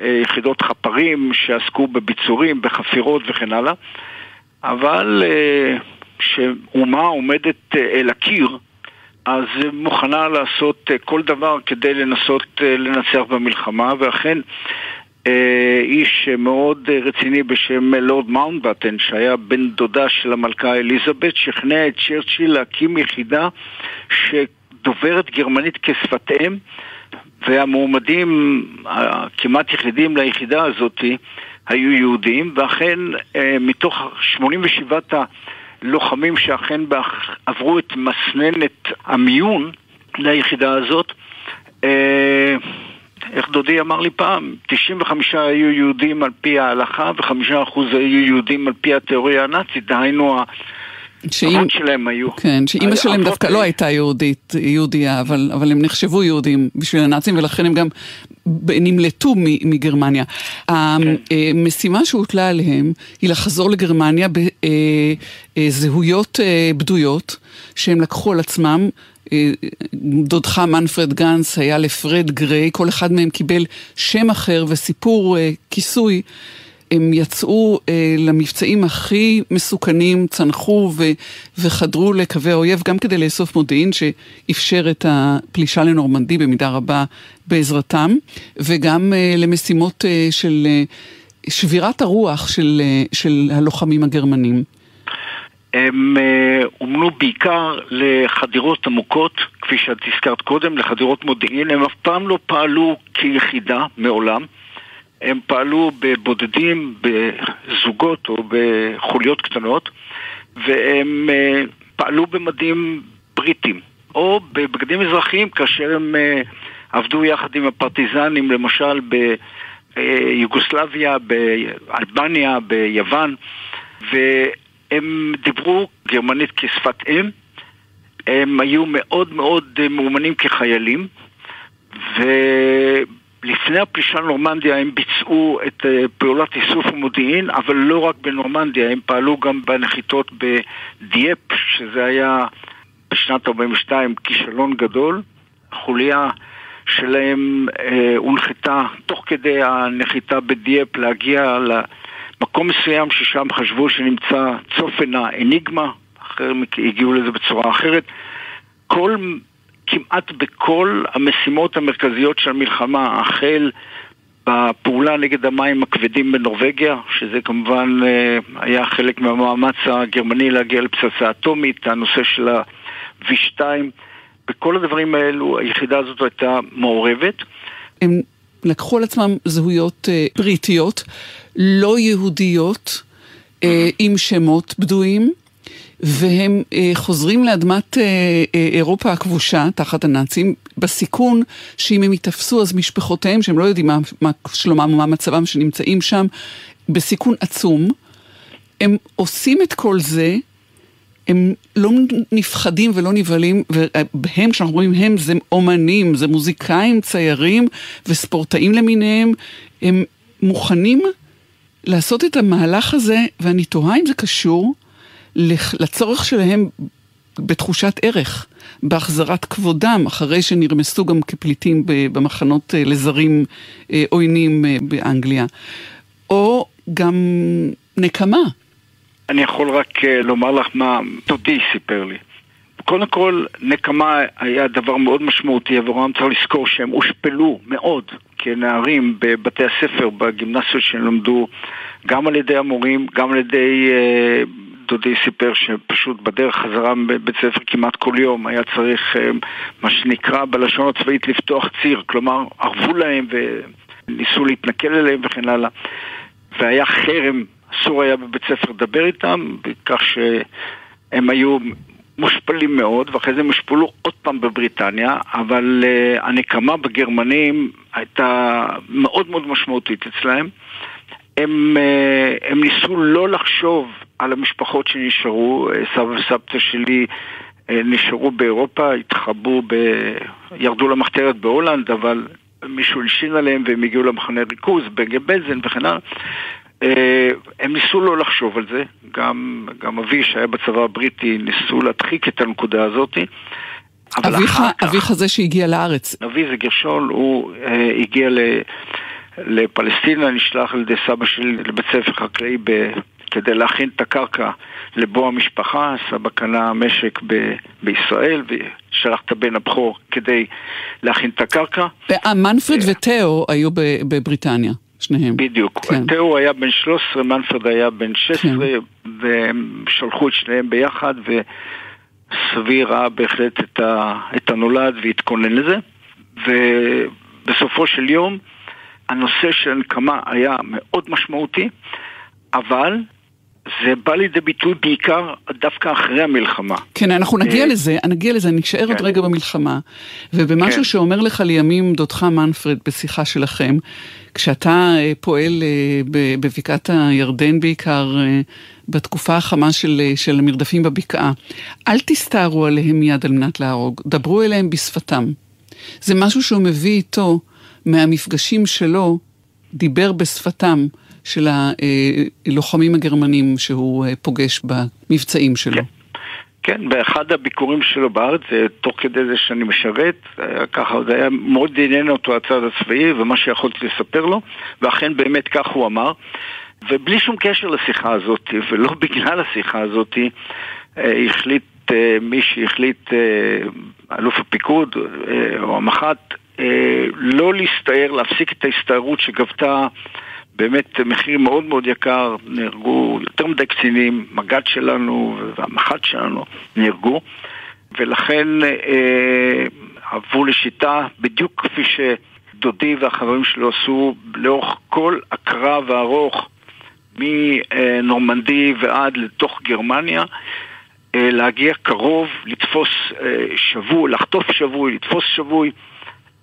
אה, יחידות חפרים שעסקו בביצורים, בחפירות וכן הלאה, אבל אה, כשאומה עומדת אה, אל הקיר, אז מוכנה לעשות כל דבר כדי לנסות לנצח במלחמה, ואכן איש מאוד רציני בשם לורד מאונטבטן, שהיה בן דודה של המלכה אליזבת, שכנע את צ'רצ'יל להקים יחידה שדוברת גרמנית כשפת אם, והמועמדים הכמעט יחידים ליחידה הזאת היו יהודים, ואכן אה, מתוך 87 הלוחמים שאכן עברו את מסננת המיון ליחידה הזאת, אה, איך דודי אמר לי פעם, 95 היו יהודים על פי ההלכה ו-5% היו יהודים על פי התיאוריה הנאצית, דהיינו שאימא שלהם היו. כן, שאימא שלהם דווקא לא הייתה יהודית, יהודייה, אבל, אבל הם נחשבו יהודים בשביל הנאצים, ולכן הם גם נמלטו מגרמניה. כן. המשימה שהוטלה עליהם היא לחזור לגרמניה בזהויות אה, אה, בדויות שהם לקחו על עצמם. אה, דודך מנפרד גנץ היה לפרד גריי, כל אחד מהם קיבל שם אחר וסיפור כיסוי הם יצאו אה, למבצעים הכי מסוכנים, צנחו ו, וחדרו לקווי האויב גם כדי לאסוף מודיעין שאפשר את הפלישה לנורמנדי במידה רבה בעזרתם, וגם אה, למשימות אה, של אה, שבירת הרוח של, אה, של הלוחמים הגרמנים. הם אה, אומנו בעיקר לחדירות עמוקות, כפי שאת הזכרת קודם, לחדירות מודיעין, הם אף פעם לא פעלו כיחידה מעולם. הם פעלו בבודדים, בזוגות או בחוליות קטנות, והם uh, פעלו במדים בריטים, או בבגדים אזרחיים כאשר הם uh, עבדו יחד עם הפרטיזנים, למשל ביוגוסלביה, באלבניה, ביוון, והם דיברו גרמנית כשפת אם, הם היו מאוד מאוד מאומנים כחיילים, ו... לפני הפלישה לנורמנדיה הם ביצעו את אה, פעולת איסוף המודיעין, אבל לא רק בנורמנדיה, הם פעלו גם בנחיתות בדייפ, שזה היה בשנת 42 כישלון גדול. החוליה שלהם אה, הונחתה תוך כדי הנחיתה בדייפ להגיע למקום מסוים ששם חשבו שנמצא צופן האניגמה, אחרים הגיעו לזה בצורה אחרת. כל כמעט בכל המשימות המרכזיות של המלחמה, החל בפעולה נגד המים הכבדים בנורבגיה, שזה כמובן אה, היה חלק מהמאמץ הגרמני להגיע לפצצה אטומית, הנושא של ה-V2, בכל הדברים האלו היחידה הזאת הייתה מעורבת. הם לקחו על עצמם זהויות אה, בריטיות, לא יהודיות, אה, עם שמות בדויים. והם אה, חוזרים לאדמת אה, אה, אירופה הכבושה, תחת הנאצים, בסיכון שאם הם ייתפסו אז משפחותיהם, שהם לא יודעים מה, מה שלומם ומה מצבם, שנמצאים שם, בסיכון עצום. הם עושים את כל זה, הם לא נפחדים ולא נבהלים, והם, כשאנחנו רואים הם, זה אומנים, זה מוזיקאים, ציירים וספורטאים למיניהם, הם מוכנים לעשות את המהלך הזה, ואני תוהה אם זה קשור לצורך שלהם בתחושת ערך, בהחזרת כבודם, אחרי שנרמסו גם כפליטים במחנות אה, לזרים אה, עוינים אה, באנגליה, או גם נקמה. אני יכול רק לומר לך מה דודי סיפר לי. קודם כל, נקמה היה דבר מאוד משמעותי עבורם, צריך לזכור שהם הושפלו מאוד כנערים בבתי הספר, בגימנסיות שהם למדו, גם על ידי המורים, גם על ידי דודי סיפר שפשוט בדרך חזרה מבית ספר כמעט כל יום היה צריך אה, מה שנקרא בלשון הצבאית לפתוח ציר, כלומר ערבו להם וניסו להתנכל אליהם וכן הלאה והיה חרם, אסור היה בבית ספר לדבר איתם, כך שהם היו מושפלים מאוד, ואחרי זה הם הושפלו עוד פעם בבריטניה, אבל uh, הנקמה בגרמנים הייתה מאוד מאוד משמעותית אצלהם. הם, uh, הם ניסו לא לחשוב על המשפחות שנשארו, אה, סבא וסבתא שלי אה, נשארו באירופה, התחבאו, ב... ירדו למחתרת בהולנד, אבל מישהו הלשין עליהם והם הגיעו למחנה ריכוז, בגבלזן וכן הלאה. אה, הם ניסו לא לחשוב על זה, גם, גם אבי שהיה בצבא הבריטי ניסו להדחיק את הנקודה הזאת. אביך, אביך זה שהגיע לארץ. אבי זה גרשול, הוא אה, הגיע ל, לפלסטינה, נשלח על ידי סבא שלי לבית ספר חקלאי ב, כדי להכין את הקרקע לבוא המשפחה, סבא קנה משק ב- בישראל ושלח את הבן הבכור כדי להכין את הקרקע. מנפרד ותאו היו בבריטניה. שניהם. בדיוק. כן. תאו היה בן 13, מנפרד היה בן 16, כן. והם שלחו את שניהם ביחד, וסבי ראה בהחלט את, ה, את הנולד והתכונן לזה. ובסופו של יום, הנושא של הנקמה היה מאוד משמעותי, אבל זה בא לידי ביטוי בעיקר דווקא אחרי המלחמה. כן, אנחנו נגיע אה, לזה, נגיע לזה, נשאר כן. עוד רגע במלחמה. ובמשהו כן. שאומר לך לימים דודך מנפרד בשיחה שלכם, כשאתה אה, פועל אה, בבקעת הירדן בעיקר, בתקופה החמה של, של המרדפים בבקעה, אל תסתערו עליהם יד על מנת להרוג, דברו אליהם בשפתם. זה משהו שהוא מביא איתו מהמפגשים שלו, דיבר בשפתם. של הלוחמים הגרמנים שהוא אה, פוגש במבצעים שלו. כן. כן, באחד הביקורים שלו בארץ, תוך כדי זה שאני משרת, אה, ככה זה היה מאוד עניין אותו הצד הצבאי ומה שיכולתי לספר לו, ואכן באמת כך הוא אמר. ובלי שום קשר לשיחה הזאת, ולא בגלל השיחה הזאת, אה, החליט מי שהחליט, אלוף הפיקוד או המח"ט, לא להסתער, להפסיק את ההסתערות שגבתה באמת מחיר מאוד מאוד יקר, נהרגו יותר מדי קצינים, מג"ד שלנו והמח"ט שלנו נהרגו, ולכן אה, עברו לשיטה בדיוק כפי שדודי והחברים שלו עשו לאורך כל הקרב הארוך מנורמנדי ועד לתוך גרמניה, אה, להגיע קרוב, לתפוס אה, שבוי, לחטוף שבוי, לתפוס שבוי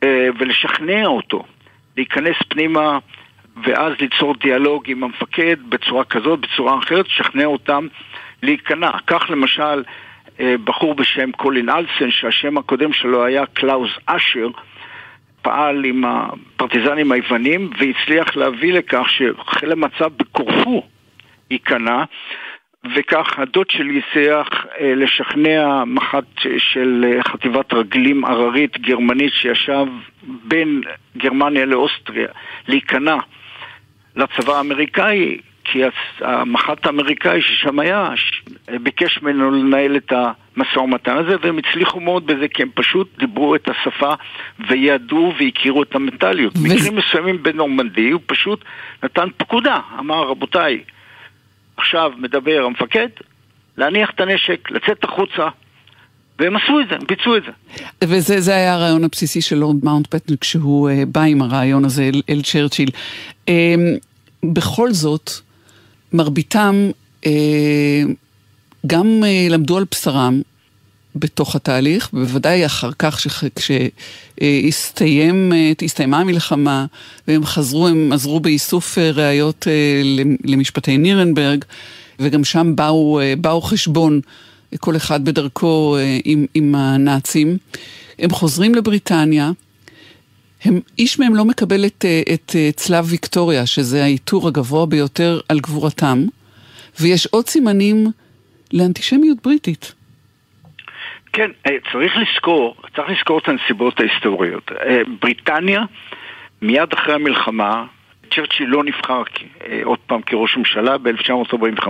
אה, ולשכנע אותו להיכנס פנימה ואז ליצור דיאלוג עם המפקד בצורה כזאת, בצורה אחרת, לשכנע אותם להיכנע. כך למשל אה, בחור בשם קולין אנסון, שהשם הקודם שלו היה קלאוס אשר, פעל עם הפרטיזנים היוונים והצליח להביא לכך שחיל המצב בקורפו ייכנע וכך הדוד שלי הצליח אה, לשכנע מח"ט של אה, חטיבת רגלים הררית גרמנית שישב בין גרמניה לאוסטריה להיכנע לצבא האמריקאי, כי המח"ט האמריקאי ששם היה, ביקש ממנו לנהל את המשא ומתן הזה, והם הצליחו מאוד בזה, כי הם פשוט דיברו את השפה וידעו והכירו את המנטליות. ו... מקרים מסוימים בנורמנדי, הוא פשוט נתן פקודה, אמר, רבותיי, עכשיו מדבר המפקד, להניח את הנשק, לצאת החוצה. והם עשו את זה, הם ביצעו את זה. וזה היה הרעיון הבסיסי של לורד מאונטפטן כשהוא uh, בא עם הרעיון הזה אל, אל צ'רצ'יל. Uh, בכל זאת, מרביתם uh, גם uh, למדו על בשרם בתוך התהליך, בוודאי אחר כך כשהסתיימה המלחמה והם חזרו, הם עזרו באיסוף ראיות למשפטי נירנברג, וגם שם באו, באו חשבון, כל אחד בדרכו עם, עם הנאצים. הם חוזרים לבריטניה, הם, איש מהם לא מקבל את, את צלב ויקטוריה, שזה העיטור הגבוה ביותר על גבורתם, ויש עוד סימנים לאנטישמיות בריטית. כן, אה, צריך לזכור, צריך לזכור את הנסיבות ההיסטוריות. אה, בריטניה, מיד אחרי המלחמה, צ'רצ'יל לא נבחר אה, עוד פעם כראש ממשלה ב-1945,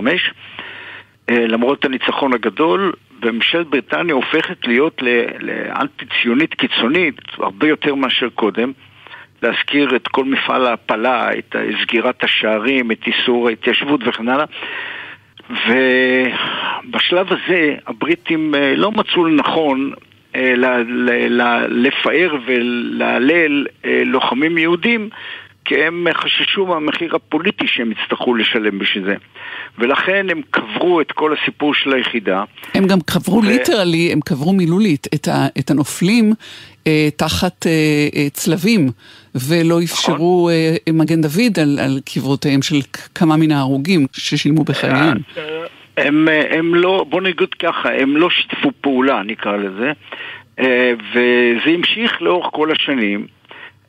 למרות הניצחון הגדול, וממשלת בריטניה הופכת להיות לאנטי ציונית קיצונית הרבה יותר מאשר קודם. להזכיר את כל מפעל ההפלה, את סגירת השערים, את איסור ההתיישבות וכן הלאה. ובשלב הזה הבריטים אה, לא מצאו לנכון אה, לפאר ולהלל אה, לוחמים יהודים כי הם חששו מהמחיר הפוליטי שהם יצטרכו לשלם בשביל זה. ולכן הם קברו את כל הסיפור של היחידה. הם גם קברו ו... ליטרלי, הם קברו מילולית את, ה, את הנופלים אה, תחת אה, אה, צלבים, ולא אפשרו אה, מגן דוד על, על קברותיהם של כמה מן ההרוגים ששילמו בחייהם. אה, הם, הם לא, בוא נגיד ככה, הם לא שיתפו פעולה, נקרא לזה, אה, וזה המשיך לאורך כל השנים.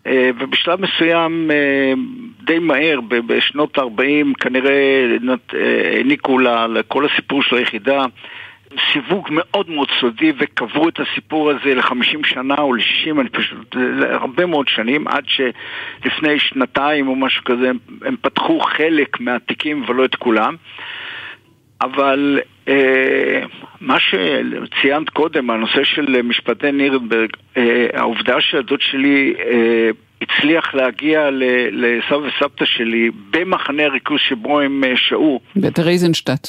אה, ובשלב מסוים אה, די מהר, בשנות ה-40 כנראה אה, העניקו לכל הסיפור של היחידה סיווג מאוד מאוד סודי וקברו את הסיפור הזה ל-50 שנה או ל-60, אני פשוט, הרבה מאוד שנים, עד שלפני שנתיים או משהו כזה הם פתחו חלק מהתיקים ולא את כולם. אבל מה שציינת קודם, הנושא של משפטי נירנברג, אה, העובדה שהדוד שלי אה, הצליח להגיע לסבא וסבתא שלי במחנה הריכוז שבו הם אה, שהו. בטרייזנשטט.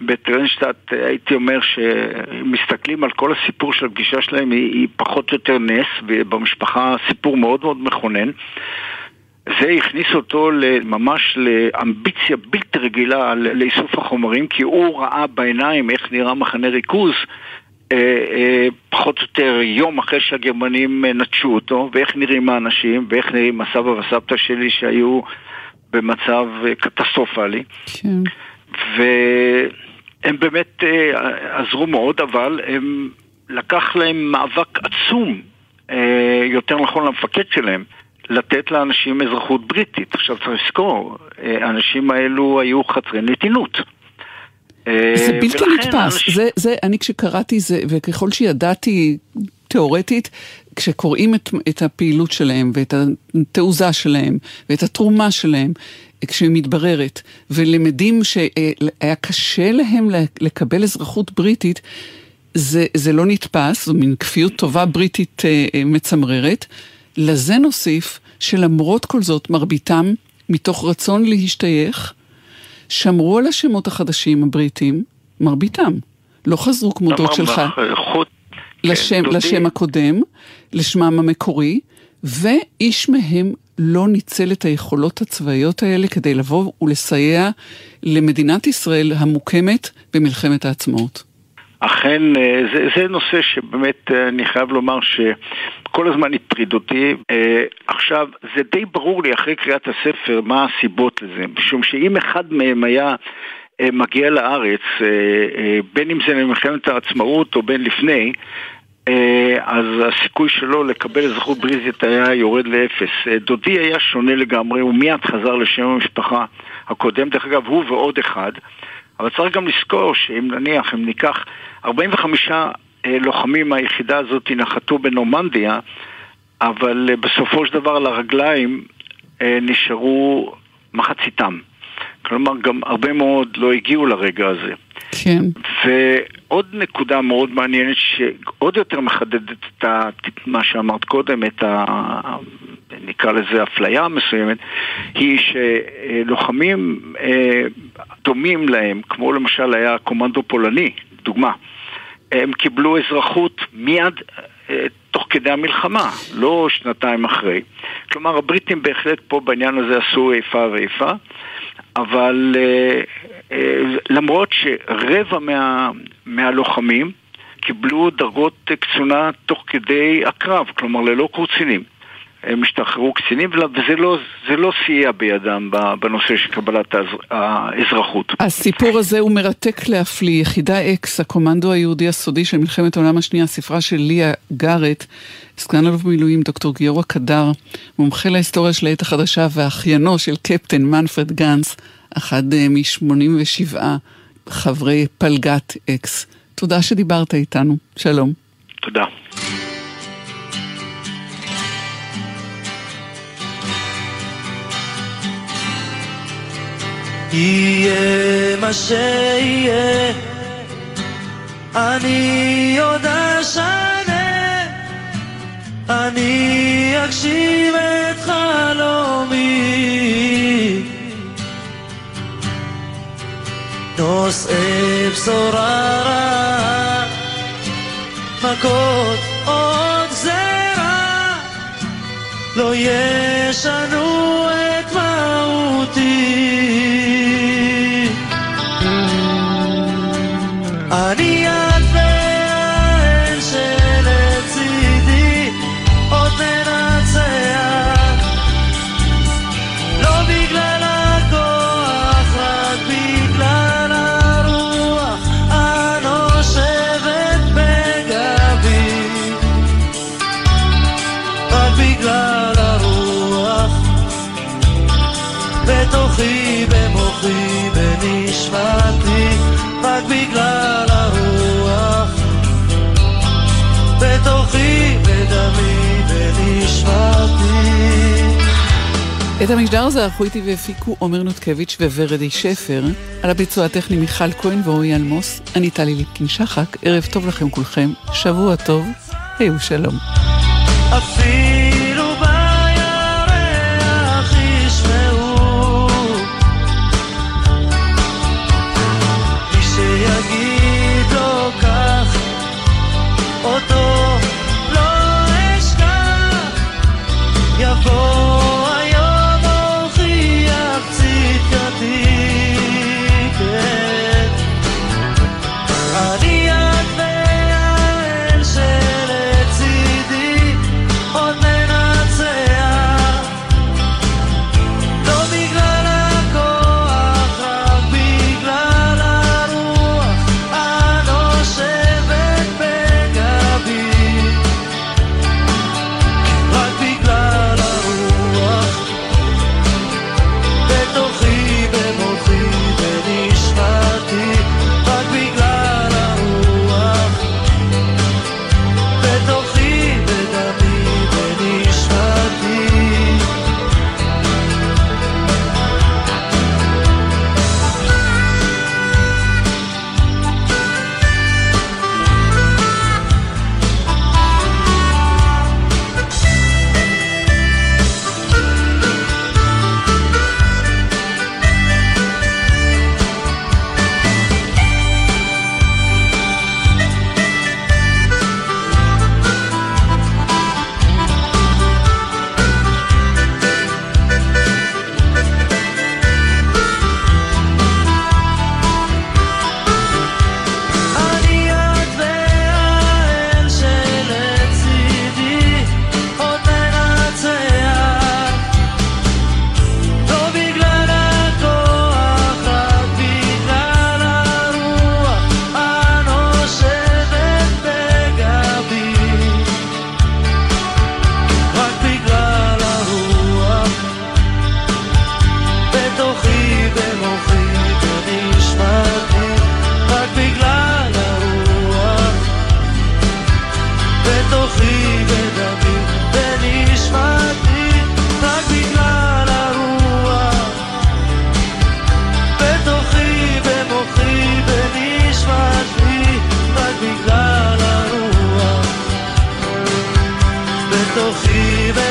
בטרייזנשטט אה, הייתי אומר שמסתכלים על כל הסיפור של הפגישה שלהם היא, היא פחות או יותר נס, ובמשפחה סיפור מאוד מאוד מכונן. זה הכניס אותו ממש לאמביציה בלתי רגילה לאיסוף החומרים, כי הוא ראה בעיניים איך נראה מחנה ריכוז אה, אה, פחות או יותר יום אחרי שהגרמנים אה, נטשו אותו, ואיך נראים האנשים, ואיך נראים הסבא והסבתא שלי שהיו במצב קטסטרופלי. כן. והם באמת עזרו מאוד, אבל הם לקח להם מאבק עצום, יותר נכון למפקד שלהם, לתת לאנשים אזרחות בריטית. עכשיו צריך לזכור, האנשים האלו היו חסרי נתינות. זה בלתי נתפס, אנשים... זה, זה, אני כשקראתי זה, וככל שידעתי תיאורטית, כשקוראים את, את הפעילות שלהם ואת התעוזה שלהם ואת התרומה שלהם, כשהיא מתבררת, ולמדים שהיה קשה להם לקבל אזרחות בריטית, זה, זה לא נתפס, זו מין כפיות טובה בריטית אה, אה, מצמררת. לזה נוסיף שלמרות כל זאת, מרביתם, מתוך רצון להשתייך, שמרו על השמות החדשים הבריטים, מרביתם. לא חזרו כמו דוד שלך. לשם, כן, לשם הקודם, לשמם המקורי, ואיש מהם לא ניצל את היכולות הצבאיות האלה כדי לבוא ולסייע למדינת ישראל המוקמת במלחמת העצמאות. אכן, אה, זה, זה נושא שבאמת אה, אני חייב לומר שכל הזמן הטריד אותי. אה, עכשיו, זה די ברור לי אחרי קריאת הספר מה הסיבות לזה, משום שאם אחד מהם היה מגיע לארץ, בין אם זה למלחמת העצמאות או בין לפני, אז הסיכוי שלו לקבל אזרחות בריזית היה יורד לאפס. דודי היה שונה לגמרי, הוא מיד חזר לשם המשפחה הקודם, דרך אגב, הוא ועוד אחד. אבל צריך גם לזכור שאם נניח, אם ניקח 45 אה, לוחמים מהיחידה הזאת נחתו בנורמנדיה, אבל אה, בסופו של דבר על הרגליים אה, נשארו מחציתם. כלומר, גם הרבה מאוד לא הגיעו לרגע הזה. כן. ועוד נקודה מאוד מעניינת שעוד יותר מחדדת את מה שאמרת קודם, את ה... נקרא לזה אפליה מסוימת, היא שלוחמים דומים להם, כמו למשל היה קומנדו פולני, דוגמה, הם קיבלו אזרחות מיד אה, תוך כדי המלחמה, לא שנתיים אחרי. כלומר, הבריטים בהחלט פה בעניין הזה עשו איפה ואיפה, אבל אה, אה, למרות שרבע מה, מהלוחמים קיבלו דרגות קצונה תוך כדי הקרב, כלומר ללא קורצינים. הם השתחררו קצינים, וזה לא, לא סייע בידם בנושא של קבלת האזרחות. הסיפור הזה הוא מרתק להפליא. יחידה אקס, הקומנדו היהודי הסודי של מלחמת העולם השנייה, ספרה של ליה גארט, סגן אלוף במילואים דוקטור גיורא קדר, מומחה להיסטוריה של העת החדשה ואחיינו של קפטן מנפרד גנץ, אחד אה, מ-87 חברי פלגת אקס. תודה שדיברת איתנו. שלום. תודה. יהיה מה שיהיה, אני עוד אשנה, אני אגשים את חלומי. נושאי בשורה רעה, מכות עוד גזרה, לא ישנו את המשדר הזה ערכו איתי והפיקו עומר נותקביץ' וורדי שפר, על הביצוע הטכני מיכל כהן ואורי אלמוס, אני טלי ליפקין שחק, ערב טוב לכם כולכם, שבוע טוב, היו שלום.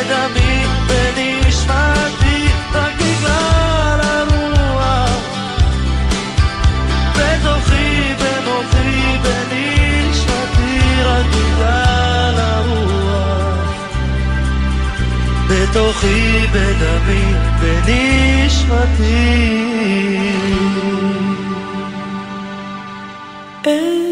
בתוכי, בדמי, בנשמתי רק בגלל הרוח בתוכי, במוחי, בנשמתי, רק בגלל הרוח. בתוכי, בדמי, בנשמתי. אין לי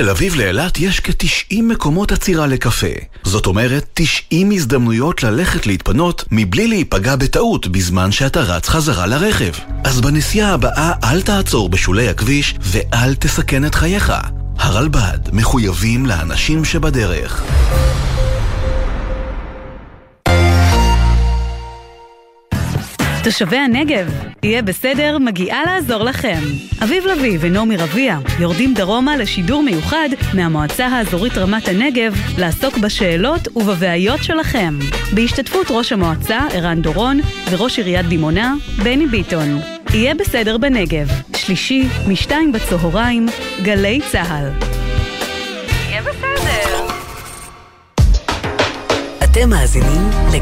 בין תל אביב לאילת יש כ-90 מקומות עצירה לקפה. זאת אומרת, 90 הזדמנויות ללכת להתפנות מבלי להיפגע בטעות בזמן שאתה רץ חזרה לרכב. אז בנסיעה הבאה אל תעצור בשולי הכביש ואל תסכן את חייך. הרלב"ד מחויבים לאנשים שבדרך. תושבי הנגב, יהיה בסדר, מגיעה לעזור לכם. אביב לביא ונעמי רביע יורדים דרומה לשידור מיוחד מהמועצה האזורית רמת הנגב לעסוק בשאלות ובבעיות שלכם. בהשתתפות ראש המועצה ערן דורון וראש עיריית דימונה בני ביטון. יהיה בסדר בנגב, שלישי, משתיים בצהריים, גלי צה"ל. יהיה בסדר. אתם מאזינים לגלי